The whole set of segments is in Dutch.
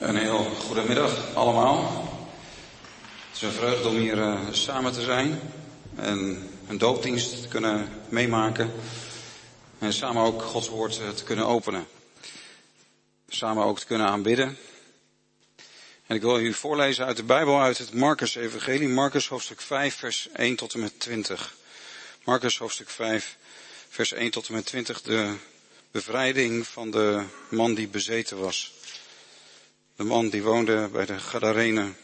Een heel goedemiddag allemaal. Het is een vreugde om hier uh, samen te zijn en een doopdienst te kunnen meemaken en samen ook Gods woord uh, te kunnen openen. Samen ook te kunnen aanbidden. En ik wil u voorlezen uit de Bijbel uit het Marcus Evangelie, Marcus hoofdstuk 5 vers 1 tot en met 20. Marcus hoofdstuk 5 vers 1 tot en met 20, de bevrijding van de man die bezeten was. De man die woonde bij de Gadarenen.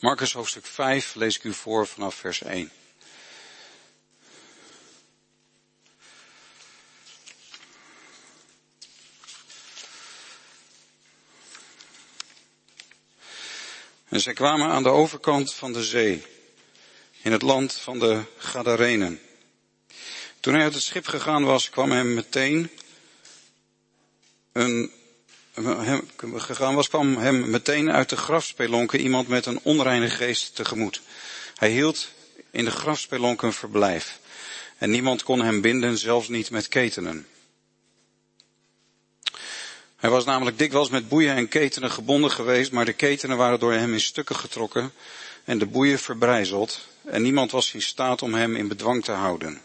Marcus hoofdstuk 5 lees ik u voor vanaf vers 1. En zij kwamen aan de overkant van de zee, in het land van de Gadarenen. Toen hij uit het schip gegaan was, kwam hem meteen een hem gegaan was, kwam hem meteen uit de grafspelonken iemand met een onreine geest tegemoet. Hij hield in de grafspelonken verblijf. En niemand kon hem binden, zelfs niet met ketenen. Hij was namelijk dikwijls met boeien en ketenen gebonden geweest, maar de ketenen waren door hem in stukken getrokken en de boeien verbrijzeld. En niemand was in staat om hem in bedwang te houden.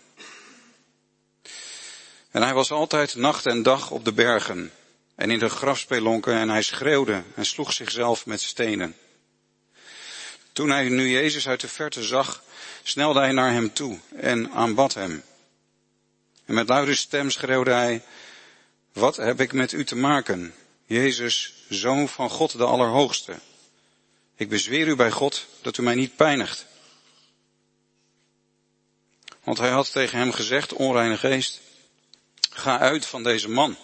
En hij was altijd nacht en dag op de bergen en in de grafspelonken en hij schreeuwde en sloeg zichzelf met stenen. Toen hij nu Jezus uit de verte zag, snelde hij naar hem toe en aanbad hem. En met luide stem schreeuwde hij, wat heb ik met u te maken, Jezus, Zoon van God de Allerhoogste? Ik bezweer u bij God dat u mij niet pijnigt. Want hij had tegen hem gezegd, onreine geest, ga uit van deze man.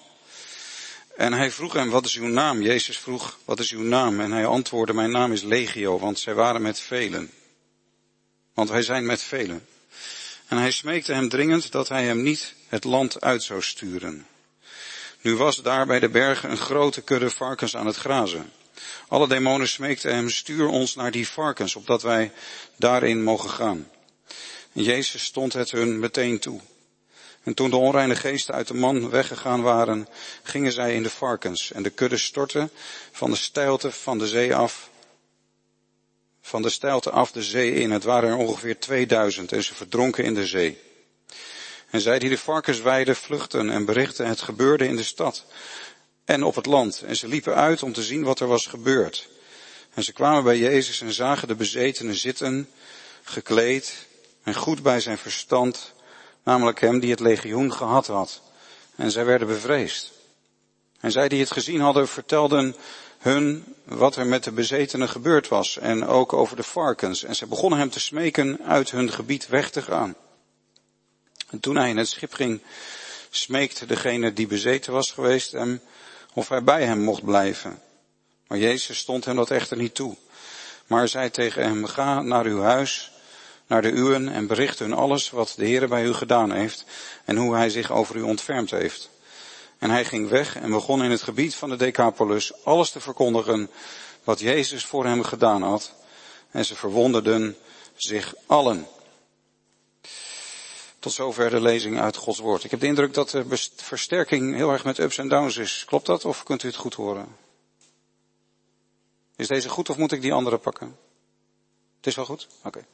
En hij vroeg hem, wat is uw naam? Jezus vroeg, wat is uw naam? En hij antwoordde, mijn naam is Legio, want zij waren met velen. Want wij zijn met velen. En hij smeekte hem dringend dat hij hem niet het land uit zou sturen. Nu was daar bij de bergen een grote kudde varkens aan het grazen. Alle demonen smeekten hem, stuur ons naar die varkens, opdat wij daarin mogen gaan. En Jezus stond het hun meteen toe. En toen de onreine geesten uit de man weggegaan waren, gingen zij in de varkens en de kudde stortten van de steilte van de zee af, van de steilte af de zee in. Het waren er ongeveer 2000 en ze verdronken in de zee. En zij die de varkens weiden vluchten en berichten het gebeurde in de stad en op het land. En ze liepen uit om te zien wat er was gebeurd. En ze kwamen bij Jezus en zagen de bezetenen zitten, gekleed en goed bij zijn verstand namelijk hem die het legioen gehad had. En zij werden bevreesd. En zij die het gezien hadden vertelden hun wat er met de bezetenen gebeurd was en ook over de varkens. En zij begonnen hem te smeken uit hun gebied weg te gaan. En toen hij in het schip ging, smeekte degene die bezeten was geweest hem of hij bij hem mocht blijven. Maar Jezus stond hem dat echter niet toe. Maar zei tegen hem, ga naar uw huis naar de uwen en bericht hun alles wat de Heer bij u gedaan heeft en hoe hij zich over u ontfermd heeft. En hij ging weg en begon in het gebied van de Decapolis alles te verkondigen wat Jezus voor hem gedaan had. En ze verwonderden zich allen. Tot zover de lezing uit Gods woord. Ik heb de indruk dat de versterking heel erg met ups en downs is. Klopt dat of kunt u het goed horen? Is deze goed of moet ik die andere pakken? Het is wel goed? Oké.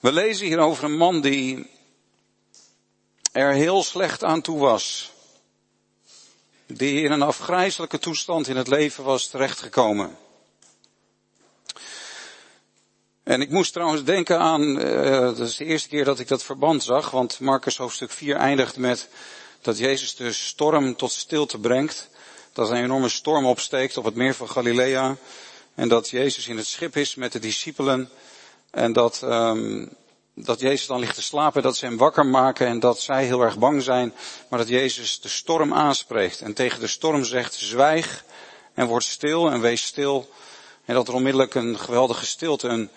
We lezen hier over een man die er heel slecht aan toe was. Die in een afgrijzelijke toestand in het leven was terechtgekomen. En ik moest trouwens denken aan, uh, dat is de eerste keer dat ik dat verband zag, want Marcus hoofdstuk 4 eindigt met dat Jezus de storm tot stilte brengt. Dat een enorme storm opsteekt op het meer van Galilea. En dat Jezus in het schip is met de discipelen. En dat, um, dat Jezus dan ligt te slapen, dat ze hem wakker maken en dat zij heel erg bang zijn, maar dat Jezus de storm aanspreekt en tegen de storm zegt, zwijg en word stil en wees stil. En dat er onmiddellijk een geweldige stilte, een,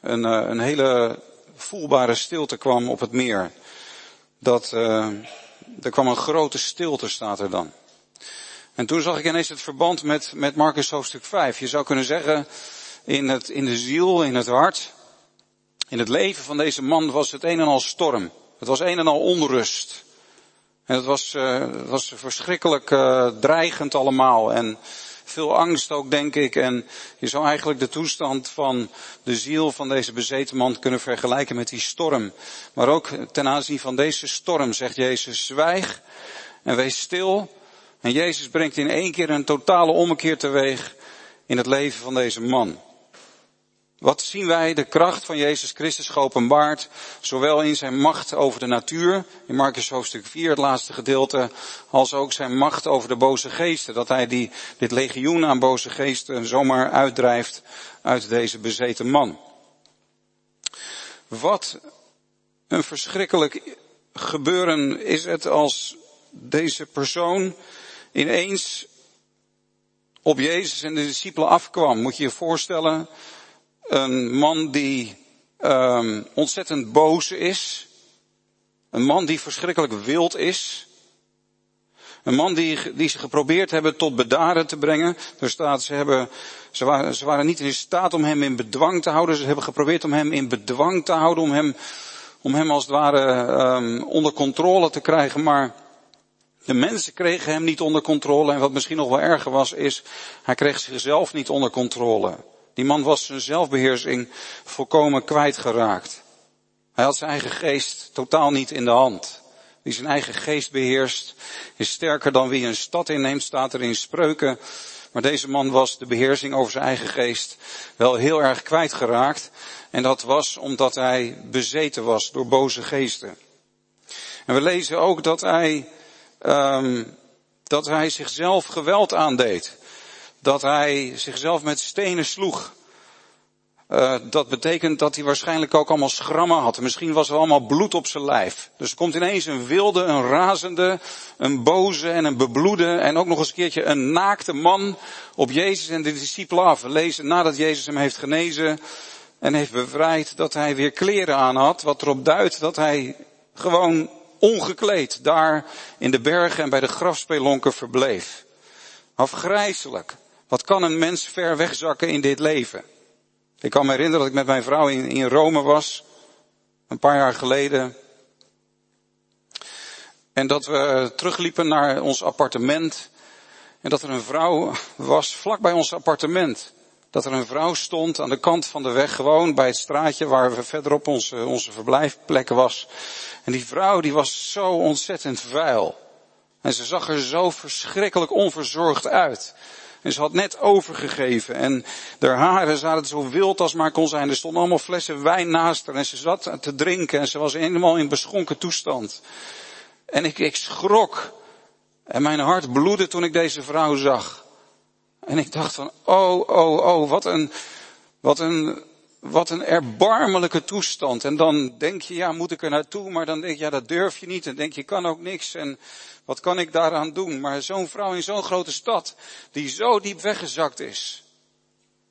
een, eh, een hele voelbare stilte kwam op het meer. Dat, uh, er kwam een grote stilte, staat er dan. En toen zag ik ineens het verband met, met Marcus hoofdstuk 5. Je zou kunnen zeggen, in, het, in de ziel, in het hart, in het leven van deze man was het een en al storm. Het was een en al onrust. En het was, uh, het was verschrikkelijk uh, dreigend allemaal. En veel angst ook, denk ik. En je zou eigenlijk de toestand van de ziel van deze bezeten man kunnen vergelijken met die storm. Maar ook ten aanzien van deze storm zegt Jezus, zwijg en wees stil. En Jezus brengt in één keer een totale ommekeer teweeg in het leven van deze man. Wat zien wij? De kracht van Jezus Christus geopenbaard, zowel in zijn macht over de natuur, in Marcus hoofdstuk 4, het laatste gedeelte, als ook zijn macht over de boze geesten. Dat hij die, dit legioen aan boze geesten zomaar uitdrijft uit deze bezeten man. Wat een verschrikkelijk gebeuren is het als deze persoon ineens op Jezus en de discipelen afkwam. Moet je je voorstellen, een man die um, ontzettend boos is. Een man die verschrikkelijk wild is. Een man die, die ze geprobeerd hebben tot bedaren te brengen. Ze, hebben, ze, waren, ze waren niet in staat om hem in bedwang te houden. Ze hebben geprobeerd om hem in bedwang te houden. Om hem, om hem als het ware um, onder controle te krijgen. Maar de mensen kregen hem niet onder controle. En wat misschien nog wel erger was, is hij kreeg zichzelf niet onder controle. Die man was zijn zelfbeheersing volkomen kwijtgeraakt. Hij had zijn eigen geest totaal niet in de hand. Wie zijn eigen geest beheerst, is sterker dan wie een stad inneemt, staat er in spreuken. Maar deze man was de beheersing over zijn eigen geest wel heel erg kwijtgeraakt. En dat was omdat hij bezeten was door boze geesten. En we lezen ook dat hij, um, dat hij zichzelf geweld aandeed dat hij zichzelf met stenen sloeg. Uh, dat betekent dat hij waarschijnlijk ook allemaal schrammen had. Misschien was er allemaal bloed op zijn lijf. Dus er komt ineens een wilde, een razende, een boze en een bebloede en ook nog eens een keertje een naakte man op Jezus en de discipelen af. Lezen nadat Jezus hem heeft genezen en heeft bevrijd dat hij weer kleren aan had. Wat erop duidt dat hij gewoon ongekleed daar in de bergen en bij de grafspelonken verbleef. Afgrijzelijk. Wat kan een mens ver wegzakken in dit leven? Ik kan me herinneren dat ik met mijn vrouw in, in Rome was. Een paar jaar geleden. En dat we terugliepen naar ons appartement. En dat er een vrouw was vlak bij ons appartement. Dat er een vrouw stond aan de kant van de weg, gewoon bij het straatje waar we verderop onze, onze verblijfplek was. En die vrouw die was zo ontzettend vuil. En ze zag er zo verschrikkelijk onverzorgd uit. En ze had net overgegeven. En haar haren zaten zo wild als maar kon zijn. Er stonden allemaal flessen wijn naast haar. En ze zat te drinken. En ze was helemaal in beschonken toestand. En ik, ik schrok. En mijn hart bloedde toen ik deze vrouw zag. En ik dacht van, oh, oh, oh, wat een, wat een, wat een erbarmelijke toestand. En dan denk je, ja, moet ik er naartoe? Maar dan denk je, ja, dat durf je niet. En denk je, kan ook niks. En wat kan ik daaraan doen? Maar zo'n vrouw in zo'n grote stad, die zo diep weggezakt is.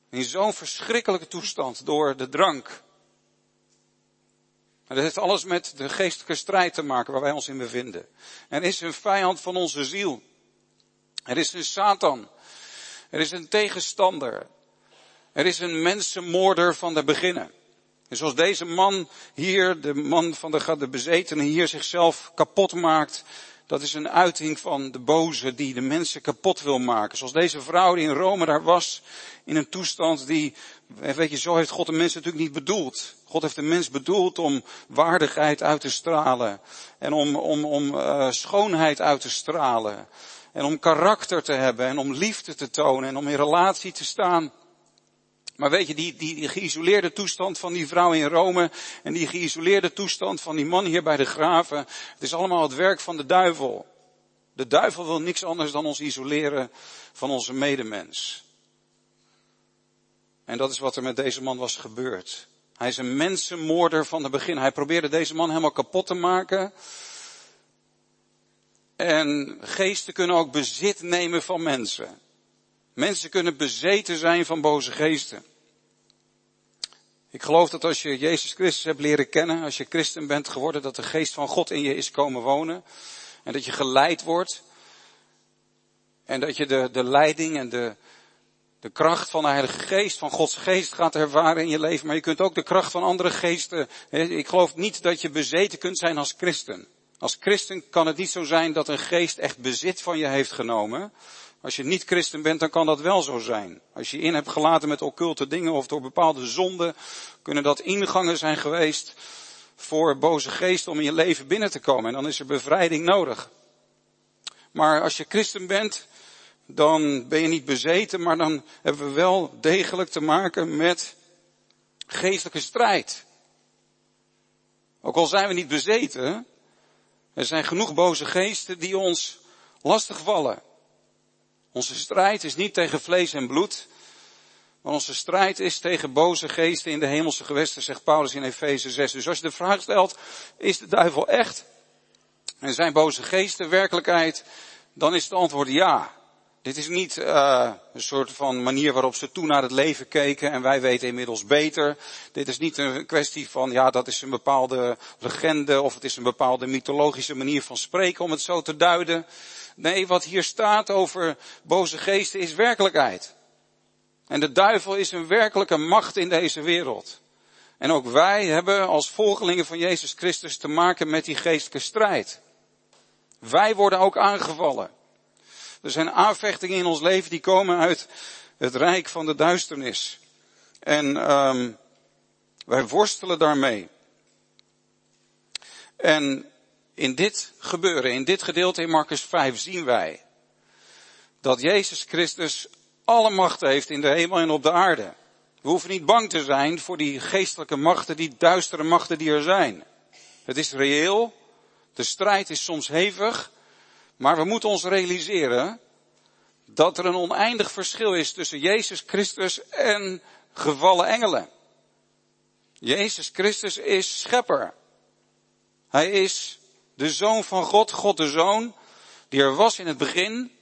In zo'n verschrikkelijke toestand door de drank. En dat heeft alles met de geestelijke strijd te maken waar wij ons in bevinden. Er is een vijand van onze ziel. Er is een Satan. Er is een tegenstander. Er is een mensenmoorder van de beginnen. En zoals deze man hier, de man van de, de hier zichzelf kapot maakt, dat is een uiting van de boze die de mensen kapot wil maken. Zoals deze vrouw die in Rome daar was, in een toestand die, weet je, zo heeft God de mens natuurlijk niet bedoeld. God heeft de mens bedoeld om waardigheid uit te stralen. En om, om, om uh, schoonheid uit te stralen. En om karakter te hebben en om liefde te tonen en om in relatie te staan. Maar weet je, die, die, geïsoleerde toestand van die vrouw in Rome en die geïsoleerde toestand van die man hier bij de graven, het is allemaal het werk van de duivel. De duivel wil niks anders dan ons isoleren van onze medemens. En dat is wat er met deze man was gebeurd. Hij is een mensenmoorder van het begin. Hij probeerde deze man helemaal kapot te maken. En geesten kunnen ook bezit nemen van mensen. Mensen kunnen bezeten zijn van boze geesten. Ik geloof dat als je Jezus Christus hebt leren kennen, als je christen bent geworden, dat de geest van God in je is komen wonen. En dat je geleid wordt. En dat je de, de leiding en de, de kracht van de Heilige Geest, van Gods Geest gaat ervaren in je leven. Maar je kunt ook de kracht van andere geesten. Ik geloof niet dat je bezeten kunt zijn als christen. Als christen kan het niet zo zijn dat een geest echt bezit van je heeft genomen. Als je niet christen bent, dan kan dat wel zo zijn. Als je in hebt gelaten met occulte dingen of door bepaalde zonden, kunnen dat ingangen zijn geweest voor boze geesten om in je leven binnen te komen. En dan is er bevrijding nodig. Maar als je christen bent, dan ben je niet bezeten, maar dan hebben we wel degelijk te maken met geestelijke strijd. Ook al zijn we niet bezeten, er zijn genoeg boze geesten die ons lastigvallen. Onze strijd is niet tegen vlees en bloed, maar onze strijd is tegen boze geesten in de hemelse gewesten, zegt Paulus in Efeze 6. Dus als je de vraag stelt, is de duivel echt? En zijn boze geesten werkelijkheid? Dan is het antwoord ja. Dit is niet uh, een soort van manier waarop ze toen naar het leven keken en wij weten inmiddels beter. Dit is niet een kwestie van, ja, dat is een bepaalde legende of het is een bepaalde mythologische manier van spreken om het zo te duiden. Nee, wat hier staat over boze geesten is werkelijkheid. En de duivel is een werkelijke macht in deze wereld. En ook wij hebben als volgelingen van Jezus Christus te maken met die geestelijke strijd. Wij worden ook aangevallen. Er zijn aanvechtingen in ons leven die komen uit het rijk van de duisternis. En um, wij worstelen daarmee. En in dit gebeuren, in dit gedeelte in Marcus 5 zien wij dat Jezus Christus alle macht heeft in de hemel en op de aarde. We hoeven niet bang te zijn voor die geestelijke machten, die duistere machten die er zijn. Het is reëel. De strijd is soms hevig. Maar we moeten ons realiseren dat er een oneindig verschil is tussen Jezus Christus en gevallen engelen. Jezus Christus is schepper. Hij is de zoon van God, God de zoon, die er was in het begin.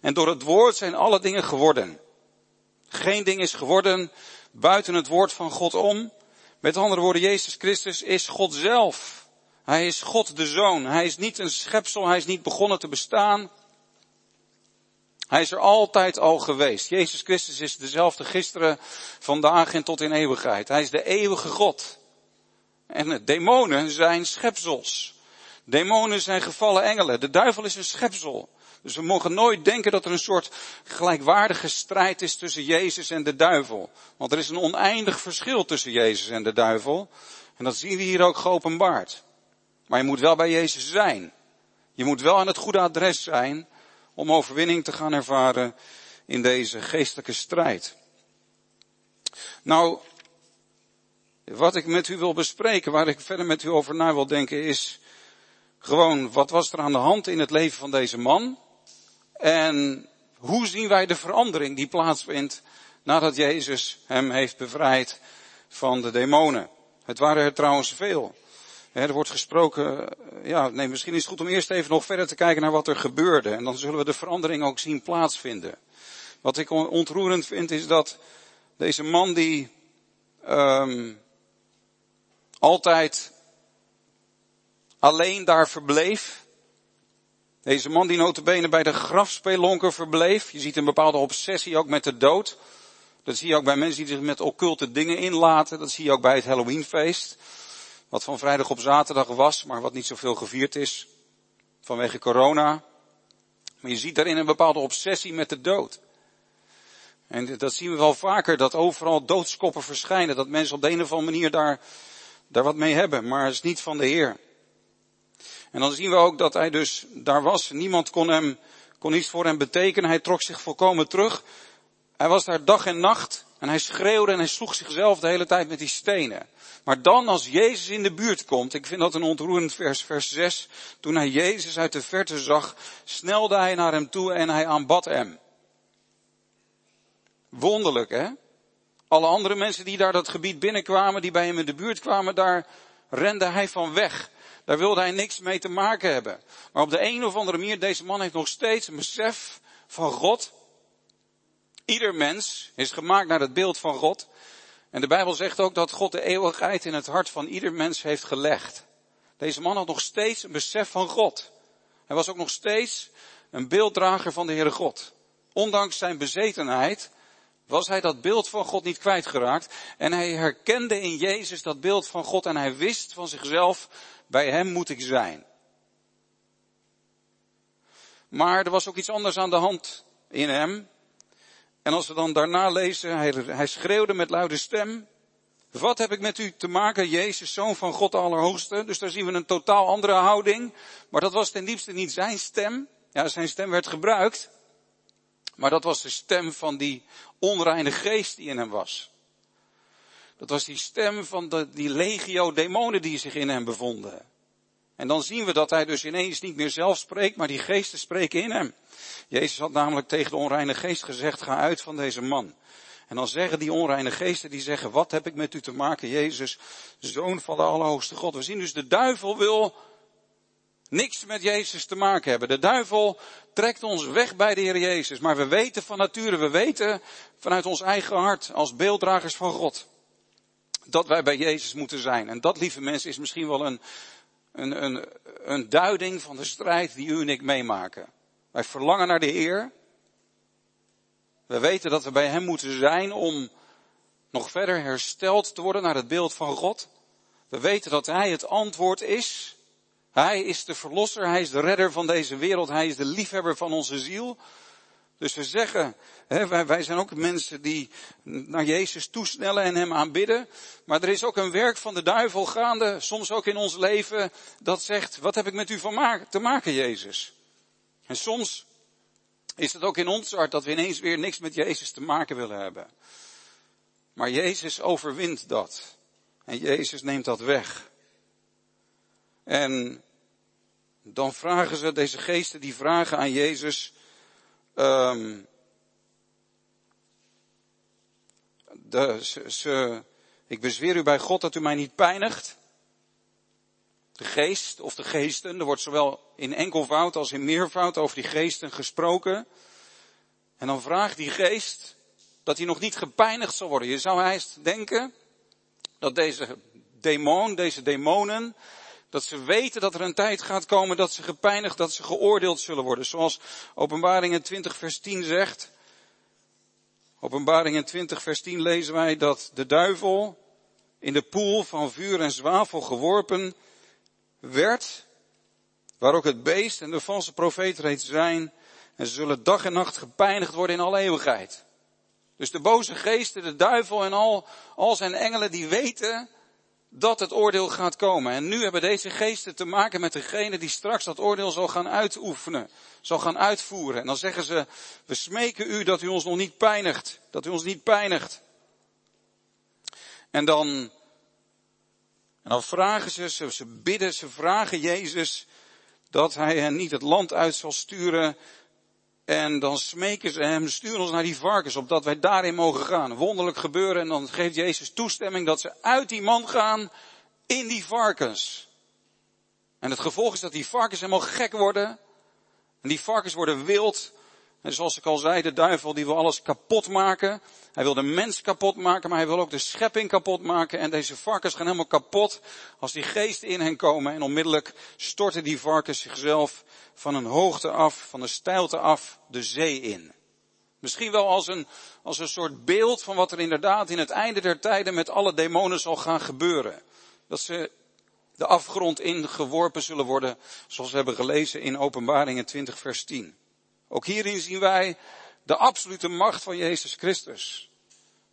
En door het woord zijn alle dingen geworden. Geen ding is geworden buiten het woord van God om. Met andere woorden, Jezus Christus is God zelf. Hij is God de Zoon. Hij is niet een schepsel, hij is niet begonnen te bestaan. Hij is er altijd al geweest. Jezus Christus is dezelfde gisteren, vandaag en tot in eeuwigheid. Hij is de eeuwige God. En demonen zijn schepsels. Demonen zijn gevallen engelen. De duivel is een schepsel. Dus we mogen nooit denken dat er een soort gelijkwaardige strijd is tussen Jezus en de duivel. Want er is een oneindig verschil tussen Jezus en de duivel. En dat zien we hier ook geopenbaard. Maar je moet wel bij Jezus zijn. Je moet wel aan het goede adres zijn om overwinning te gaan ervaren in deze geestelijke strijd. Nou, wat ik met u wil bespreken, waar ik verder met u over na wil denken, is gewoon wat was er aan de hand in het leven van deze man? En hoe zien wij de verandering die plaatsvindt nadat Jezus hem heeft bevrijd van de demonen? Het waren er trouwens veel. Er wordt gesproken, ja, nee, misschien is het goed om eerst even nog verder te kijken naar wat er gebeurde. En dan zullen we de verandering ook zien plaatsvinden. Wat ik ontroerend vind is dat deze man die um, altijd alleen daar verbleef. Deze man die notabene bij de grafspelonker verbleef. Je ziet een bepaalde obsessie ook met de dood. Dat zie je ook bij mensen die zich met occulte dingen inlaten. Dat zie je ook bij het Halloweenfeest. Wat van vrijdag op zaterdag was, maar wat niet zoveel gevierd is vanwege corona. Maar je ziet daarin een bepaalde obsessie met de dood. En dat zien we wel vaker, dat overal doodskoppen verschijnen. Dat mensen op de een of andere manier daar, daar wat mee hebben. Maar het is niet van de Heer. En dan zien we ook dat hij dus daar was. Niemand kon hem, kon iets voor hem betekenen. Hij trok zich volkomen terug. Hij was daar dag en nacht. En hij schreeuwde en hij sloeg zichzelf de hele tijd met die stenen. Maar dan als Jezus in de buurt komt, ik vind dat een ontroerend vers, vers 6. Toen hij Jezus uit de verte zag, snelde hij naar hem toe en hij aanbad hem. Wonderlijk hè? Alle andere mensen die daar dat gebied binnenkwamen, die bij hem in de buurt kwamen, daar rende hij van weg. Daar wilde hij niks mee te maken hebben. Maar op de een of andere manier, deze man heeft nog steeds een besef van God. Ieder mens is gemaakt naar het beeld van God. En de Bijbel zegt ook dat God de eeuwigheid in het hart van ieder mens heeft gelegd. Deze man had nog steeds een besef van God. Hij was ook nog steeds een beelddrager van de Heere God. Ondanks zijn bezetenheid was hij dat beeld van God niet kwijtgeraakt. En hij herkende in Jezus dat beeld van God en hij wist van zichzelf, bij hem moet ik zijn. Maar er was ook iets anders aan de hand in hem. En als we dan daarna lezen, hij, hij schreeuwde met luide stem. Wat heb ik met u te maken, Jezus, Zoon van God Allerhoogste? Dus daar zien we een totaal andere houding. Maar dat was ten diepste niet zijn stem. Ja, zijn stem werd gebruikt. Maar dat was de stem van die onreine geest die in hem was. Dat was die stem van de, die legio demonen die zich in hem bevonden. En dan zien we dat hij dus ineens niet meer zelf spreekt, maar die geesten spreken in hem. Jezus had namelijk tegen de onreine geest gezegd, ga uit van deze man. En dan zeggen die onreine geesten, die zeggen, wat heb ik met u te maken, Jezus, zoon van de Allerhoogste God. We zien dus, de duivel wil niks met Jezus te maken hebben. De duivel trekt ons weg bij de Heer Jezus. Maar we weten van nature, we weten vanuit ons eigen hart, als beelddragers van God, dat wij bij Jezus moeten zijn. En dat, lieve mensen, is misschien wel een, een, een, een duiding van de strijd die u en ik meemaken. Wij verlangen naar de Heer. We weten dat we bij Hem moeten zijn om nog verder hersteld te worden naar het beeld van God. We weten dat Hij het antwoord is. Hij is de verlosser, Hij is de redder van deze wereld, Hij is de liefhebber van onze ziel. Dus we zeggen, hè, wij, zijn ook mensen die naar Jezus toesnellen en Hem aanbidden. Maar er is ook een werk van de duivel gaande, soms ook in ons leven, dat zegt, wat heb ik met u van te maken, Jezus? En soms is het ook in ons hart dat we ineens weer niks met Jezus te maken willen hebben. Maar Jezus overwint dat. En Jezus neemt dat weg. En dan vragen ze, deze geesten die vragen aan Jezus, um, de, ze, ze, ik bezweer u bij God dat u mij niet pijnigt. De geest of de geesten, er wordt zowel in enkelvoud als in meervoud over die geesten gesproken. En dan vraagt die geest dat hij nog niet gepijnigd zal worden. Je zou haast denken dat deze demon, deze demonen, dat ze weten dat er een tijd gaat komen dat ze gepijnigd, dat ze geoordeeld zullen worden. Zoals Openbaringen 20 vers 10 zegt. Openbaringen 20 vers 10 lezen wij dat de duivel in de poel van vuur en zwavel geworpen werd, waar ook het beest en de valse profeet reeds zijn, en ze zullen dag en nacht gepijnigd worden in alle eeuwigheid. Dus de boze geesten, de duivel en al, al zijn engelen, die weten dat het oordeel gaat komen. En nu hebben deze geesten te maken met degene die straks dat oordeel zal gaan uitoefenen, zal gaan uitvoeren. En dan zeggen ze, we smeken u dat u ons nog niet pijnigt, dat u ons niet pijnigt. En dan, en dan vragen ze, ze, ze bidden, ze vragen Jezus dat hij hen niet het land uit zal sturen en dan smeken ze hem, stuur ons naar die varkens, opdat wij daarin mogen gaan. Wonderlijk gebeuren en dan geeft Jezus toestemming dat ze uit die man gaan in die varkens. En het gevolg is dat die varkens helemaal gek worden. En die varkens worden wild. En zoals ik al zei, de duivel die wil alles kapot maken. Hij wil de mens kapot maken, maar hij wil ook de schepping kapot maken. En deze varkens gaan helemaal kapot als die geesten in hen komen. En onmiddellijk storten die varkens zichzelf van een hoogte af, van een steilte af, de zee in. Misschien wel als een, als een soort beeld van wat er inderdaad in het einde der tijden met alle demonen zal gaan gebeuren. Dat ze de afgrond ingeworpen zullen worden, zoals we hebben gelezen in Openbaringen 20 vers 10. Ook hierin zien wij de absolute macht van Jezus Christus.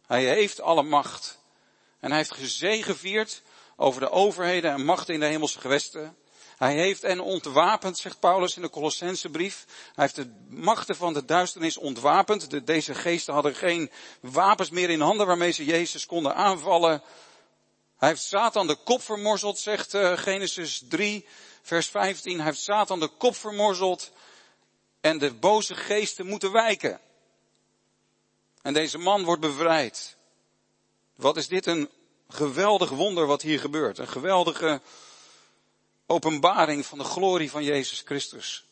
Hij heeft alle macht. En hij heeft gezegevierd over de overheden en machten in de hemelse gewesten. Hij heeft en ontwapend, zegt Paulus in de Colossensebrief. Hij heeft de machten van de duisternis ontwapend. De, deze geesten hadden geen wapens meer in handen waarmee ze Jezus konden aanvallen. Hij heeft Satan de kop vermorzeld, zegt uh, Genesis 3, vers 15. Hij heeft Satan de kop vermorzeld en de boze geesten moeten wijken. En deze man wordt bevrijd. Wat is dit een geweldig wonder wat hier gebeurt. Een geweldige openbaring van de glorie van Jezus Christus.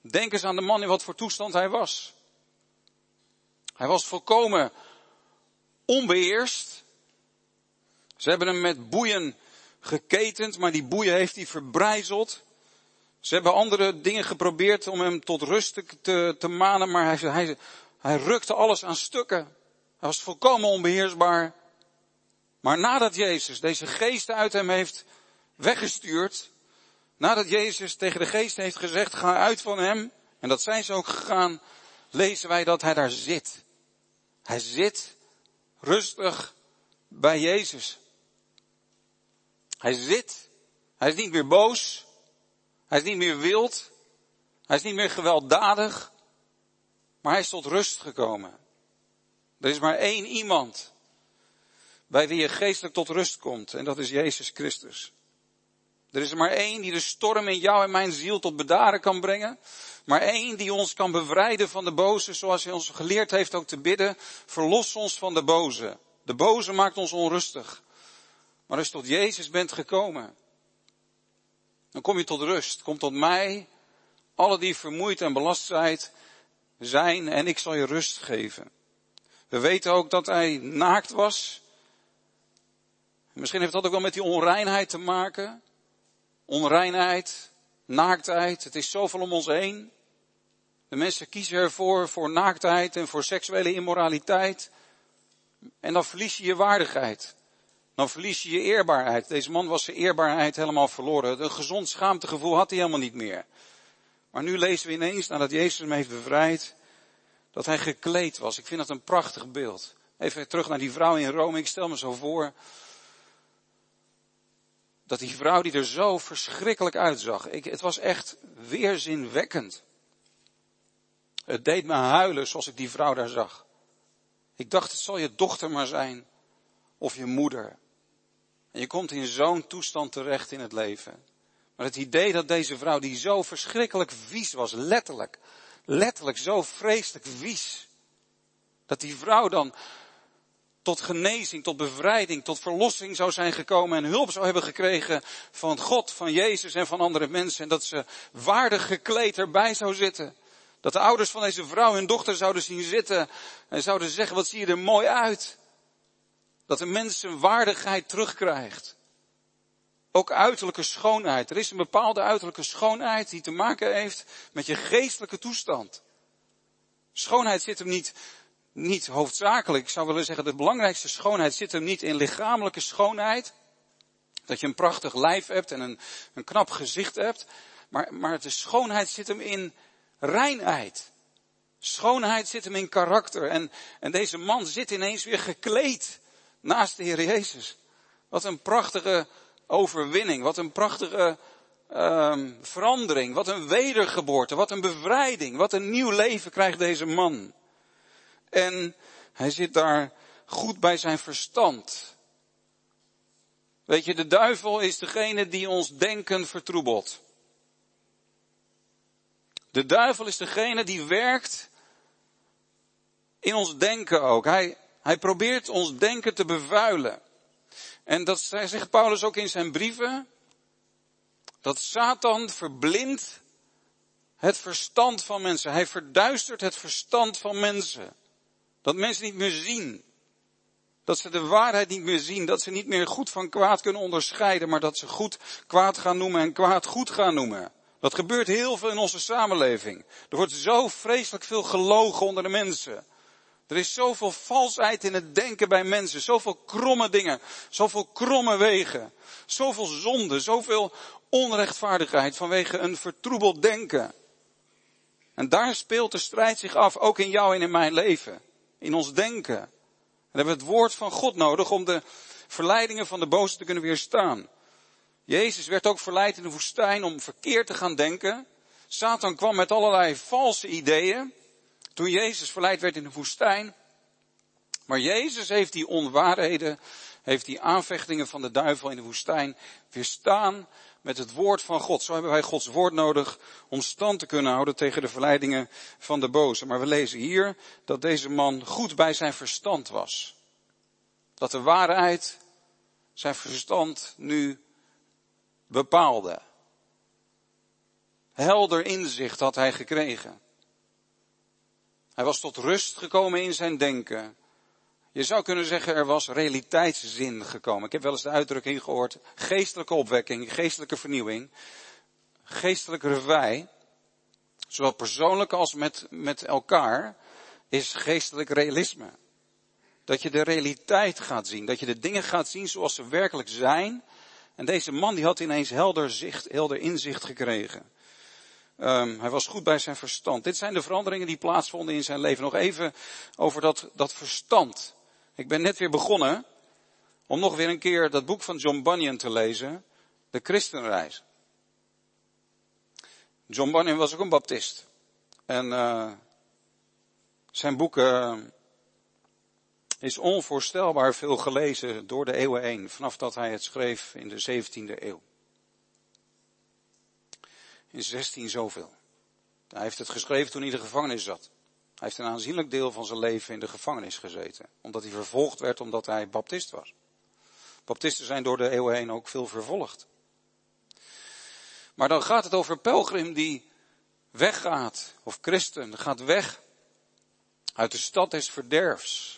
Denk eens aan de man in wat voor toestand hij was. Hij was volkomen onbeheerst. Ze hebben hem met boeien geketend, maar die boeien heeft hij verbrijzeld. Ze hebben andere dingen geprobeerd om hem tot rust te, te manen, maar hij, hij, hij rukte alles aan stukken. Hij was volkomen onbeheersbaar. Maar nadat Jezus deze geesten uit hem heeft weggestuurd, nadat Jezus tegen de geest heeft gezegd, ga uit van hem, En dat zijn ze ook gegaan, lezen wij dat hij daar zit. Hij zit rustig bij Jezus. Hij zit. Hij is niet meer boos. Hij is niet meer wild. Hij is niet meer gewelddadig. Maar hij is tot rust gekomen. Er is maar één iemand bij wie je geestelijk tot rust komt. En dat is Jezus Christus. Er is er maar één die de storm in jou en mijn ziel tot bedaren kan brengen. Maar één die ons kan bevrijden van de boze, zoals hij ons geleerd heeft ook te bidden. Verlos ons van de boze. De boze maakt ons onrustig. Maar als je tot Jezus bent gekomen, dan kom je tot rust. Kom tot mij, alle die vermoeid en belast zijn, en ik zal je rust geven. We weten ook dat hij naakt was. Misschien heeft dat ook wel met die onreinheid te maken. Onreinheid, naaktheid, het is zoveel om ons heen. De mensen kiezen ervoor voor naaktheid en voor seksuele immoraliteit. En dan verlies je je waardigheid. Dan verlies je je eerbaarheid. Deze man was zijn eerbaarheid helemaal verloren. Een gezond schaamtegevoel had hij helemaal niet meer. Maar nu lezen we ineens, nadat Jezus hem heeft bevrijd, dat hij gekleed was. Ik vind dat een prachtig beeld. Even terug naar die vrouw in Rome. Ik stel me zo voor dat die vrouw die er zo verschrikkelijk uitzag. Ik, het was echt weerzinwekkend. Het deed me huilen zoals ik die vrouw daar zag. Ik dacht, het zal je dochter maar zijn. Of je moeder. En je komt in zo'n toestand terecht in het leven. Maar het idee dat deze vrouw, die zo verschrikkelijk vies was, letterlijk, letterlijk zo vreselijk vies, dat die vrouw dan tot genezing, tot bevrijding, tot verlossing zou zijn gekomen en hulp zou hebben gekregen van God, van Jezus en van andere mensen. En dat ze waardig gekleed erbij zou zitten. Dat de ouders van deze vrouw hun dochter zouden zien zitten en zouden zeggen, wat zie je er mooi uit. Dat de mens zijn waardigheid terugkrijgt. Ook uiterlijke schoonheid. Er is een bepaalde uiterlijke schoonheid die te maken heeft met je geestelijke toestand. Schoonheid zit hem niet, niet hoofdzakelijk. Ik zou willen zeggen, de belangrijkste schoonheid zit hem niet in lichamelijke schoonheid. Dat je een prachtig lijf hebt en een, een knap gezicht hebt. Maar, maar de schoonheid zit hem in reinheid. Schoonheid zit hem in karakter. En, en deze man zit ineens weer gekleed naast de Heer Jezus. Wat een prachtige overwinning. Wat een prachtige um, verandering. Wat een wedergeboorte. Wat een bevrijding. Wat een nieuw leven krijgt deze man. En hij zit daar goed bij zijn verstand. Weet je, de duivel is degene die ons denken vertroebelt. De duivel is degene die werkt in ons denken ook. Hij, hij probeert ons denken te bevuilen. En dat zegt Paulus ook in zijn brieven. Dat Satan verblindt het verstand van mensen. Hij verduistert het verstand van mensen. Dat mensen niet meer zien. Dat ze de waarheid niet meer zien. Dat ze niet meer goed van kwaad kunnen onderscheiden. Maar dat ze goed kwaad gaan noemen en kwaad goed gaan noemen. Dat gebeurt heel veel in onze samenleving. Er wordt zo vreselijk veel gelogen onder de mensen. Er is zoveel valsheid in het denken bij mensen. Zoveel kromme dingen. Zoveel kromme wegen. Zoveel zonde. Zoveel onrechtvaardigheid vanwege een vertroebeld denken. En daar speelt de strijd zich af, ook in jou en in mijn leven. In ons denken. En we hebben het woord van God nodig om de verleidingen van de boze te kunnen weerstaan. Jezus werd ook verleid in de woestijn om verkeerd te gaan denken. Satan kwam met allerlei valse ideeën. Toen Jezus verleid werd in de woestijn. Maar Jezus heeft die onwaarheden, heeft die aanvechtingen van de duivel in de woestijn weerstaan met het woord van God. Zo hebben wij Gods woord nodig om stand te kunnen houden tegen de verleidingen van de boze. Maar we lezen hier dat deze man goed bij zijn verstand was. Dat de waarheid zijn verstand nu bepaalde. Helder inzicht had hij gekregen. Hij was tot rust gekomen in zijn denken. Je zou kunnen zeggen, er was realiteitszin gekomen. Ik heb wel eens de uitdrukking gehoord, geestelijke opwekking, geestelijke vernieuwing, geestelijke revij, zowel persoonlijk als met, met elkaar, is geestelijk realisme. Dat je de realiteit gaat zien, dat je de dingen gaat zien zoals ze werkelijk zijn. En deze man die had ineens helder zicht, helder inzicht gekregen. Um, hij was goed bij zijn verstand. Dit zijn de veranderingen die plaatsvonden in zijn leven. Nog even over dat, dat verstand. Ik ben net weer begonnen om nog weer een keer dat boek van John Bunyan te lezen. De Christenreis. John Bunyan was ook een baptist. En uh, zijn boek uh, is onvoorstelbaar veel gelezen door de eeuwen heen. Vanaf dat hij het schreef in de 17e eeuw. In 16 zoveel. Hij heeft het geschreven toen hij in de gevangenis zat. Hij heeft een aanzienlijk deel van zijn leven in de gevangenis gezeten. Omdat hij vervolgd werd omdat hij baptist was. Baptisten zijn door de eeuwen heen ook veel vervolgd. Maar dan gaat het over pelgrim die weggaat, of christen, gaat weg uit de stad des verderfs.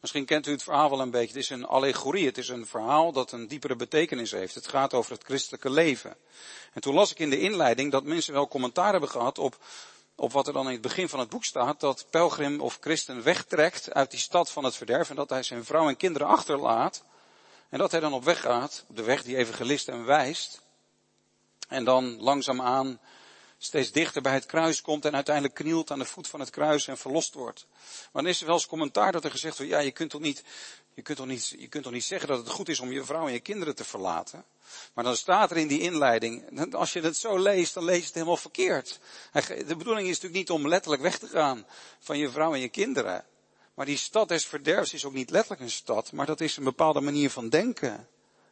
Misschien kent u het verhaal wel een beetje. Het is een allegorie. Het is een verhaal dat een diepere betekenis heeft. Het gaat over het christelijke leven. En toen las ik in de inleiding dat mensen wel commentaar hebben gehad op, op wat er dan in het begin van het boek staat. Dat pelgrim of christen wegtrekt uit die stad van het verderf. En dat hij zijn vrouw en kinderen achterlaat. En dat hij dan op weg gaat. Op de weg die evangelist en wijst. En dan langzaamaan steeds dichter bij het kruis komt en uiteindelijk knielt aan de voet van het kruis en verlost wordt. Maar dan is er wel eens commentaar dat er gezegd wordt, ja, je kunt toch niet, je kunt toch niet, je kunt toch niet zeggen dat het goed is om je vrouw en je kinderen te verlaten. Maar dan staat er in die inleiding, als je het zo leest, dan lees je het helemaal verkeerd. De bedoeling is natuurlijk niet om letterlijk weg te gaan van je vrouw en je kinderen. Maar die stad des verderfs is ook niet letterlijk een stad, maar dat is een bepaalde manier van denken.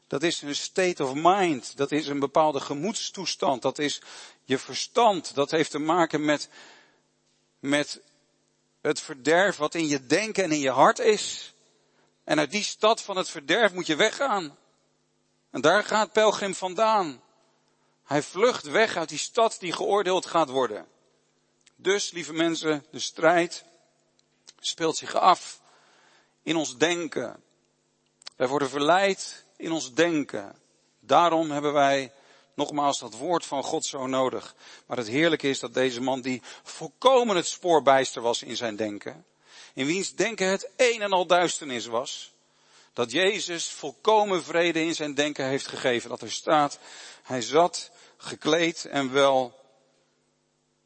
Dat is een state of mind. Dat is een bepaalde gemoedstoestand. Dat is je verstand. Dat heeft te maken met, met het verderf wat in je denken en in je hart is. En uit die stad van het verderf moet je weggaan. En daar gaat Pelgrim vandaan. Hij vlucht weg uit die stad die geoordeeld gaat worden. Dus, lieve mensen, de strijd speelt zich af in ons denken. Wij worden verleid in ons denken. Daarom hebben wij nogmaals dat woord van God zo nodig. Maar het heerlijke is dat deze man die volkomen het spoorbijster was in zijn denken, in wiens denken het een en al duisternis was, dat Jezus volkomen vrede in zijn denken heeft gegeven. Dat er staat, hij zat gekleed en wel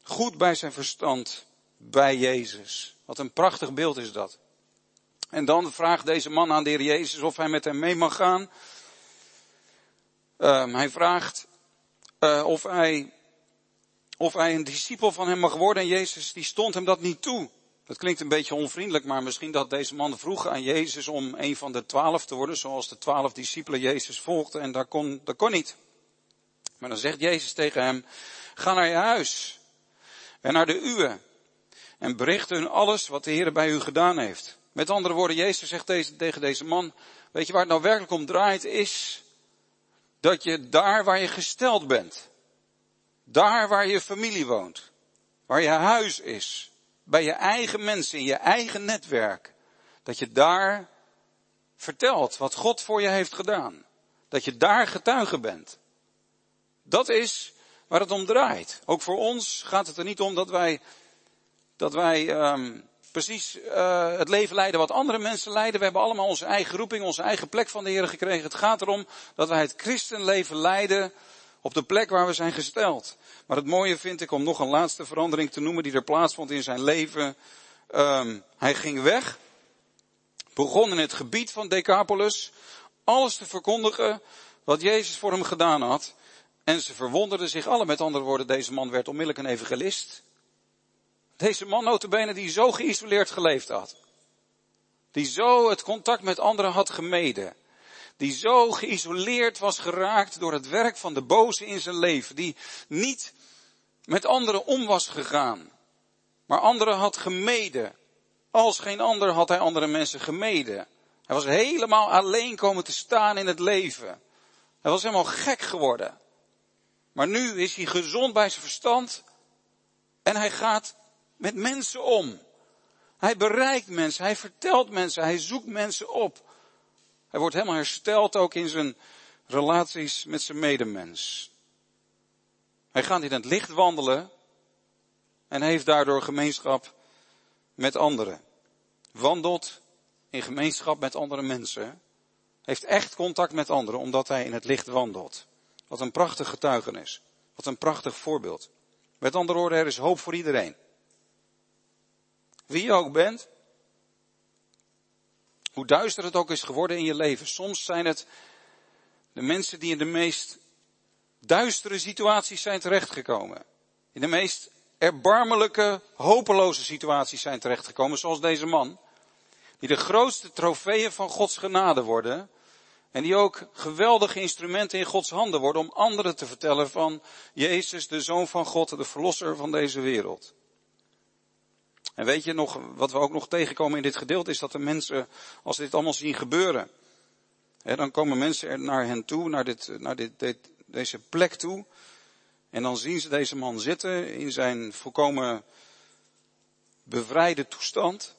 goed bij zijn verstand bij Jezus. Wat een prachtig beeld is dat. En dan vraagt deze man aan de Heer Jezus of hij met hem mee mag gaan. Um, hij vraagt uh, of, hij, of hij een discipel van hem mag worden. En Jezus die stond hem dat niet toe. Dat klinkt een beetje onvriendelijk, maar misschien dat deze man vroeg aan Jezus om een van de twaalf te worden, zoals de twaalf discipelen Jezus volgden. En dat kon, dat kon niet. Maar dan zegt Jezus tegen hem, ga naar je huis en naar de uwe en bericht hun alles wat de Heer bij u gedaan heeft. Met andere woorden, Jezus zegt deze, tegen deze man, weet je waar het nou werkelijk om draait, is dat je daar waar je gesteld bent, daar waar je familie woont, waar je huis is, bij je eigen mensen, in je eigen netwerk, dat je daar vertelt wat God voor je heeft gedaan. Dat je daar getuige bent. Dat is waar het om draait. Ook voor ons gaat het er niet om dat wij, dat wij um, precies uh, het leven leiden wat andere mensen leiden. We hebben allemaal onze eigen roeping, onze eigen plek van de Heer gekregen. Het gaat erom dat wij het christenleven leiden op de plek waar we zijn gesteld. Maar het mooie vind ik om nog een laatste verandering te noemen die er plaatsvond in zijn leven. Um, hij ging weg, begon in het gebied van Decapolis alles te verkondigen wat Jezus voor hem gedaan had. En ze verwonderden zich alle. Met andere woorden, deze man werd onmiddellijk een evangelist. Deze man notabene die zo geïsoleerd geleefd had. Die zo het contact met anderen had gemeden. Die zo geïsoleerd was geraakt door het werk van de boze in zijn leven. Die niet met anderen om was gegaan. Maar anderen had gemeden. Als geen ander had hij andere mensen gemeden. Hij was helemaal alleen komen te staan in het leven. Hij was helemaal gek geworden. Maar nu is hij gezond bij zijn verstand. En hij gaat met mensen om. Hij bereikt mensen, hij vertelt mensen, hij zoekt mensen op. Hij wordt helemaal hersteld ook in zijn relaties met zijn medemens. Hij gaat in het licht wandelen en heeft daardoor gemeenschap met anderen. Wandelt in gemeenschap met andere mensen. Heeft echt contact met anderen omdat hij in het licht wandelt. Wat een prachtig getuigenis. Wat een prachtig voorbeeld. Met andere woorden, er is hoop voor iedereen. Wie je ook bent, hoe duister het ook is geworden in je leven. Soms zijn het de mensen die in de meest duistere situaties zijn terechtgekomen. In de meest erbarmelijke, hopeloze situaties zijn terechtgekomen, zoals deze man. Die de grootste trofeeën van Gods genade worden. En die ook geweldige instrumenten in Gods handen worden om anderen te vertellen van Jezus, de Zoon van God, de Verlosser van deze wereld. En weet je nog, wat we ook nog tegenkomen in dit gedeelte is dat de mensen, als dit allemaal zien gebeuren, hè, dan komen mensen er naar hen toe, naar, dit, naar dit, deze plek toe. En dan zien ze deze man zitten in zijn volkomen bevrijde toestand.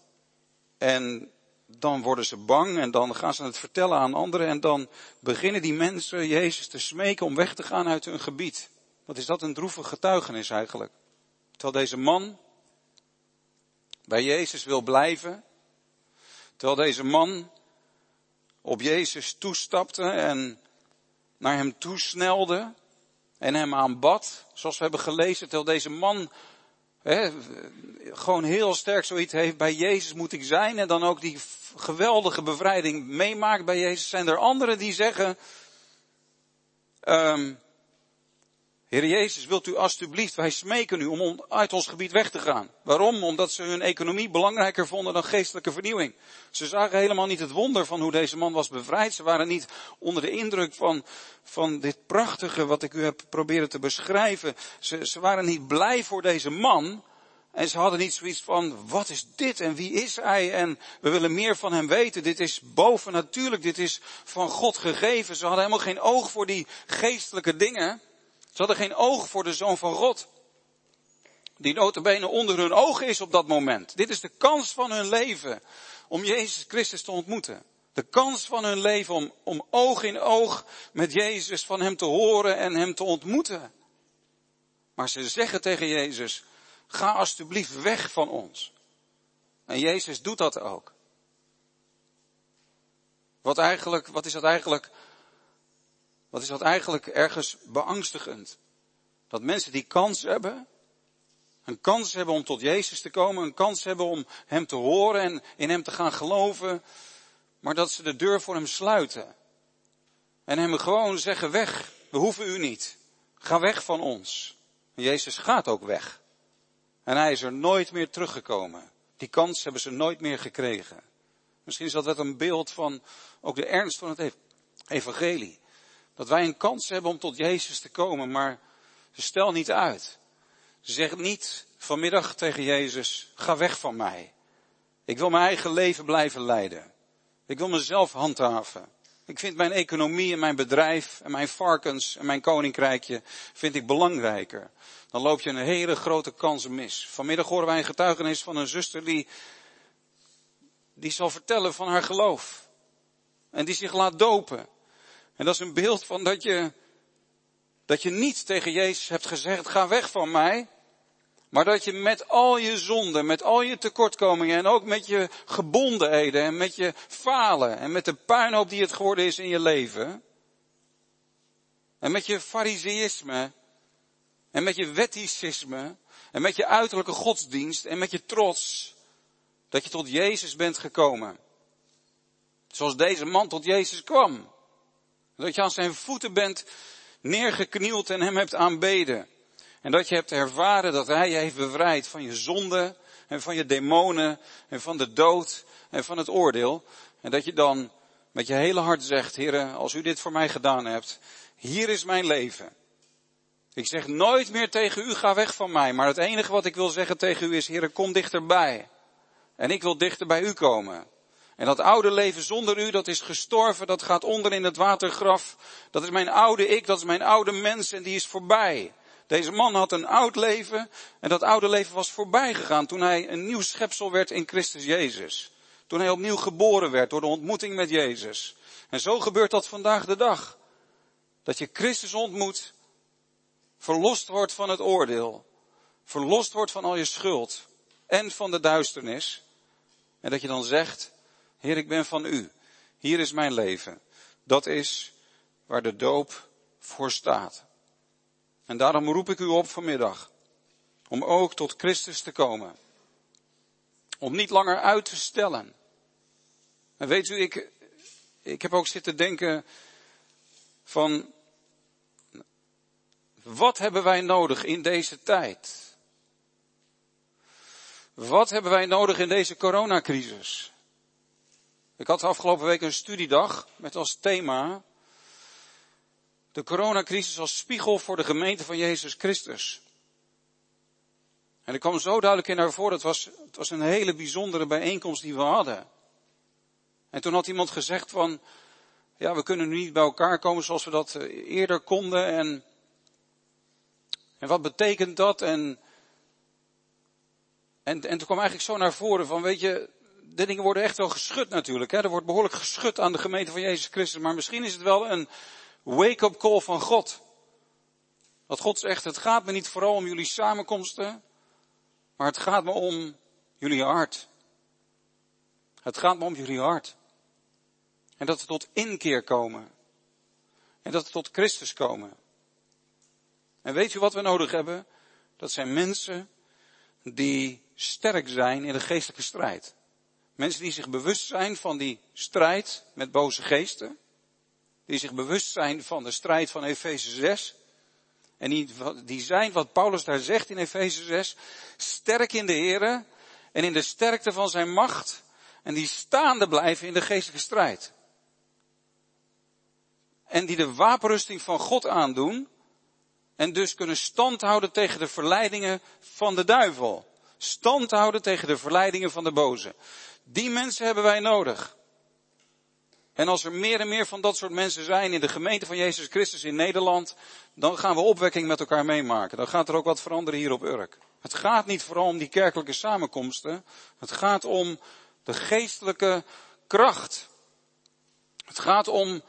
En dan worden ze bang en dan gaan ze het vertellen aan anderen en dan beginnen die mensen Jezus te smeken om weg te gaan uit hun gebied. Wat is dat een droevig getuigenis eigenlijk? Terwijl deze man bij Jezus wil blijven, terwijl deze man op Jezus toestapte en naar hem toesnelde en hem aanbad, zoals we hebben gelezen, terwijl deze man He, gewoon heel sterk zoiets heeft, bij Jezus moet ik zijn en dan ook die geweldige bevrijding meemaakt bij Jezus. Zijn er anderen die zeggen, um, Heer Jezus, wilt u alstublieft, wij smeken u om uit ons gebied weg te gaan. Waarom? Omdat ze hun economie belangrijker vonden dan geestelijke vernieuwing. Ze zagen helemaal niet het wonder van hoe deze man was bevrijd. Ze waren niet onder de indruk van, van dit prachtige wat ik u heb proberen te beschrijven. Ze, ze waren niet blij voor deze man. En ze hadden niet zoiets van, wat is dit en wie is hij en we willen meer van hem weten. Dit is bovennatuurlijk, dit is van God gegeven. Ze hadden helemaal geen oog voor die geestelijke dingen. Ze hadden geen oog voor de Zoon van God. Die notabene onder hun ogen is op dat moment. Dit is de kans van hun leven om Jezus Christus te ontmoeten. De kans van hun leven om, om oog in oog met Jezus van Hem te horen en Hem te ontmoeten. Maar ze zeggen tegen Jezus, ga alstublieft weg van ons. En Jezus doet dat ook. Wat eigenlijk, wat is dat eigenlijk wat is dat eigenlijk ergens beangstigend? Dat mensen die kans hebben, een kans hebben om tot Jezus te komen, een kans hebben om Hem te horen en in Hem te gaan geloven, maar dat ze de deur voor Hem sluiten. En Hem gewoon zeggen weg, we hoeven U niet. Ga weg van ons. En Jezus gaat ook weg. En Hij is er nooit meer teruggekomen. Die kans hebben ze nooit meer gekregen. Misschien is dat een beeld van ook de ernst van het evangelie. Dat wij een kans hebben om tot Jezus te komen, maar stel niet uit. Ze niet vanmiddag tegen Jezus, ga weg van mij. Ik wil mijn eigen leven blijven leiden. Ik wil mezelf handhaven. Ik vind mijn economie en mijn bedrijf en mijn varkens en mijn koninkrijkje vind ik belangrijker. Dan loop je een hele grote kans mis. Vanmiddag horen wij een getuigenis van een zuster die, die zal vertellen van haar geloof. En die zich laat dopen. En dat is een beeld van dat je, dat je niet tegen Jezus hebt gezegd, ga weg van mij. Maar dat je met al je zonden, met al je tekortkomingen en ook met je gebondenheden en met je falen en met de puinhoop die het geworden is in je leven. En met je fariseïsme en met je wetticisme en met je uiterlijke godsdienst en met je trots. Dat je tot Jezus bent gekomen. Zoals deze man tot Jezus kwam. Dat je aan zijn voeten bent neergeknield en hem hebt aanbeden. En dat je hebt ervaren dat hij je heeft bevrijd van je zonde en van je demonen en van de dood en van het oordeel. En dat je dan met je hele hart zegt, heren, als u dit voor mij gedaan hebt, hier is mijn leven. Ik zeg nooit meer tegen u, ga weg van mij. Maar het enige wat ik wil zeggen tegen u is, heren, kom dichterbij. En ik wil dichter bij u komen. En dat oude leven zonder u, dat is gestorven, dat gaat onder in het watergraf. Dat is mijn oude ik, dat is mijn oude mens en die is voorbij. Deze man had een oud leven en dat oude leven was voorbij gegaan toen hij een nieuw schepsel werd in Christus Jezus. Toen hij opnieuw geboren werd door de ontmoeting met Jezus. En zo gebeurt dat vandaag de dag. Dat je Christus ontmoet, verlost wordt van het oordeel, verlost wordt van al je schuld en van de duisternis. En dat je dan zegt, Heer, ik ben van u. Hier is mijn leven. Dat is waar de doop voor staat. En daarom roep ik u op vanmiddag. om ook tot Christus te komen. Om niet langer uit te stellen. En weet u, ik, ik heb ook zitten denken van, wat hebben wij nodig in deze tijd? Wat hebben wij nodig in deze coronacrisis? Ik had afgelopen week een studiedag met als thema de coronacrisis als spiegel voor de gemeente van Jezus Christus. En ik kwam zo duidelijk in naar voren, het was, het was een hele bijzondere bijeenkomst die we hadden. En toen had iemand gezegd van, ja, we kunnen nu niet bij elkaar komen zoals we dat eh, eerder konden. En, en wat betekent dat? En, en, en toen kwam eigenlijk zo naar voren van, weet je, de dingen worden echt wel geschud natuurlijk. Hè? Er wordt behoorlijk geschud aan de gemeente van Jezus Christus. Maar misschien is het wel een wake-up call van God. Dat God zegt, het gaat me niet vooral om jullie samenkomsten. Maar het gaat me om jullie hart. Het gaat me om jullie hart. En dat we tot inkeer komen. En dat we tot Christus komen. En weet u wat we nodig hebben? Dat zijn mensen die sterk zijn in de geestelijke strijd. Mensen die zich bewust zijn van die strijd met boze geesten. Die zich bewust zijn van de strijd van Efeze 6. En die, die zijn, wat Paulus daar zegt in Efeze 6, sterk in de Here en in de sterkte van zijn macht. En die staande blijven in de geestelijke strijd. En die de wapenrusting van God aandoen. En dus kunnen standhouden tegen de verleidingen van de duivel. Standhouden tegen de verleidingen van de boze. Die mensen hebben wij nodig. En als er meer en meer van dat soort mensen zijn in de gemeente van Jezus Christus in Nederland, dan gaan we opwekking met elkaar meemaken. Dan gaat er ook wat veranderen hier op Urk. Het gaat niet vooral om die kerkelijke samenkomsten. Het gaat om de geestelijke kracht. Het gaat om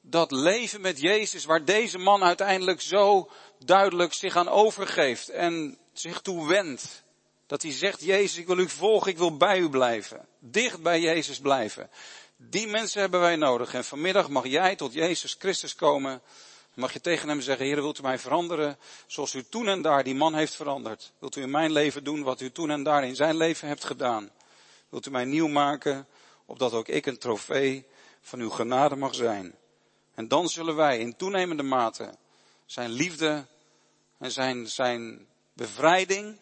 dat leven met Jezus waar deze man uiteindelijk zo duidelijk zich aan overgeeft en zich toe wendt. Dat hij zegt, Jezus, ik wil u volgen, ik wil bij u blijven. Dicht bij Jezus blijven. Die mensen hebben wij nodig. En vanmiddag mag jij tot Jezus Christus komen. Mag je tegen hem zeggen, Heer, wilt u mij veranderen zoals u toen en daar die man heeft veranderd? Wilt u in mijn leven doen wat u toen en daar in zijn leven hebt gedaan? Wilt u mij nieuw maken, opdat ook ik een trofee van uw genade mag zijn? En dan zullen wij in toenemende mate zijn liefde en zijn, zijn bevrijding,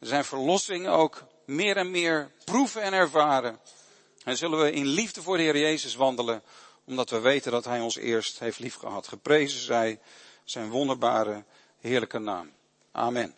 zijn verlossing ook meer en meer proeven en ervaren. En zullen we in liefde voor de Heer Jezus wandelen, omdat we weten dat Hij ons eerst heeft liefgehad. Geprezen zij zijn wonderbare, heerlijke naam. Amen.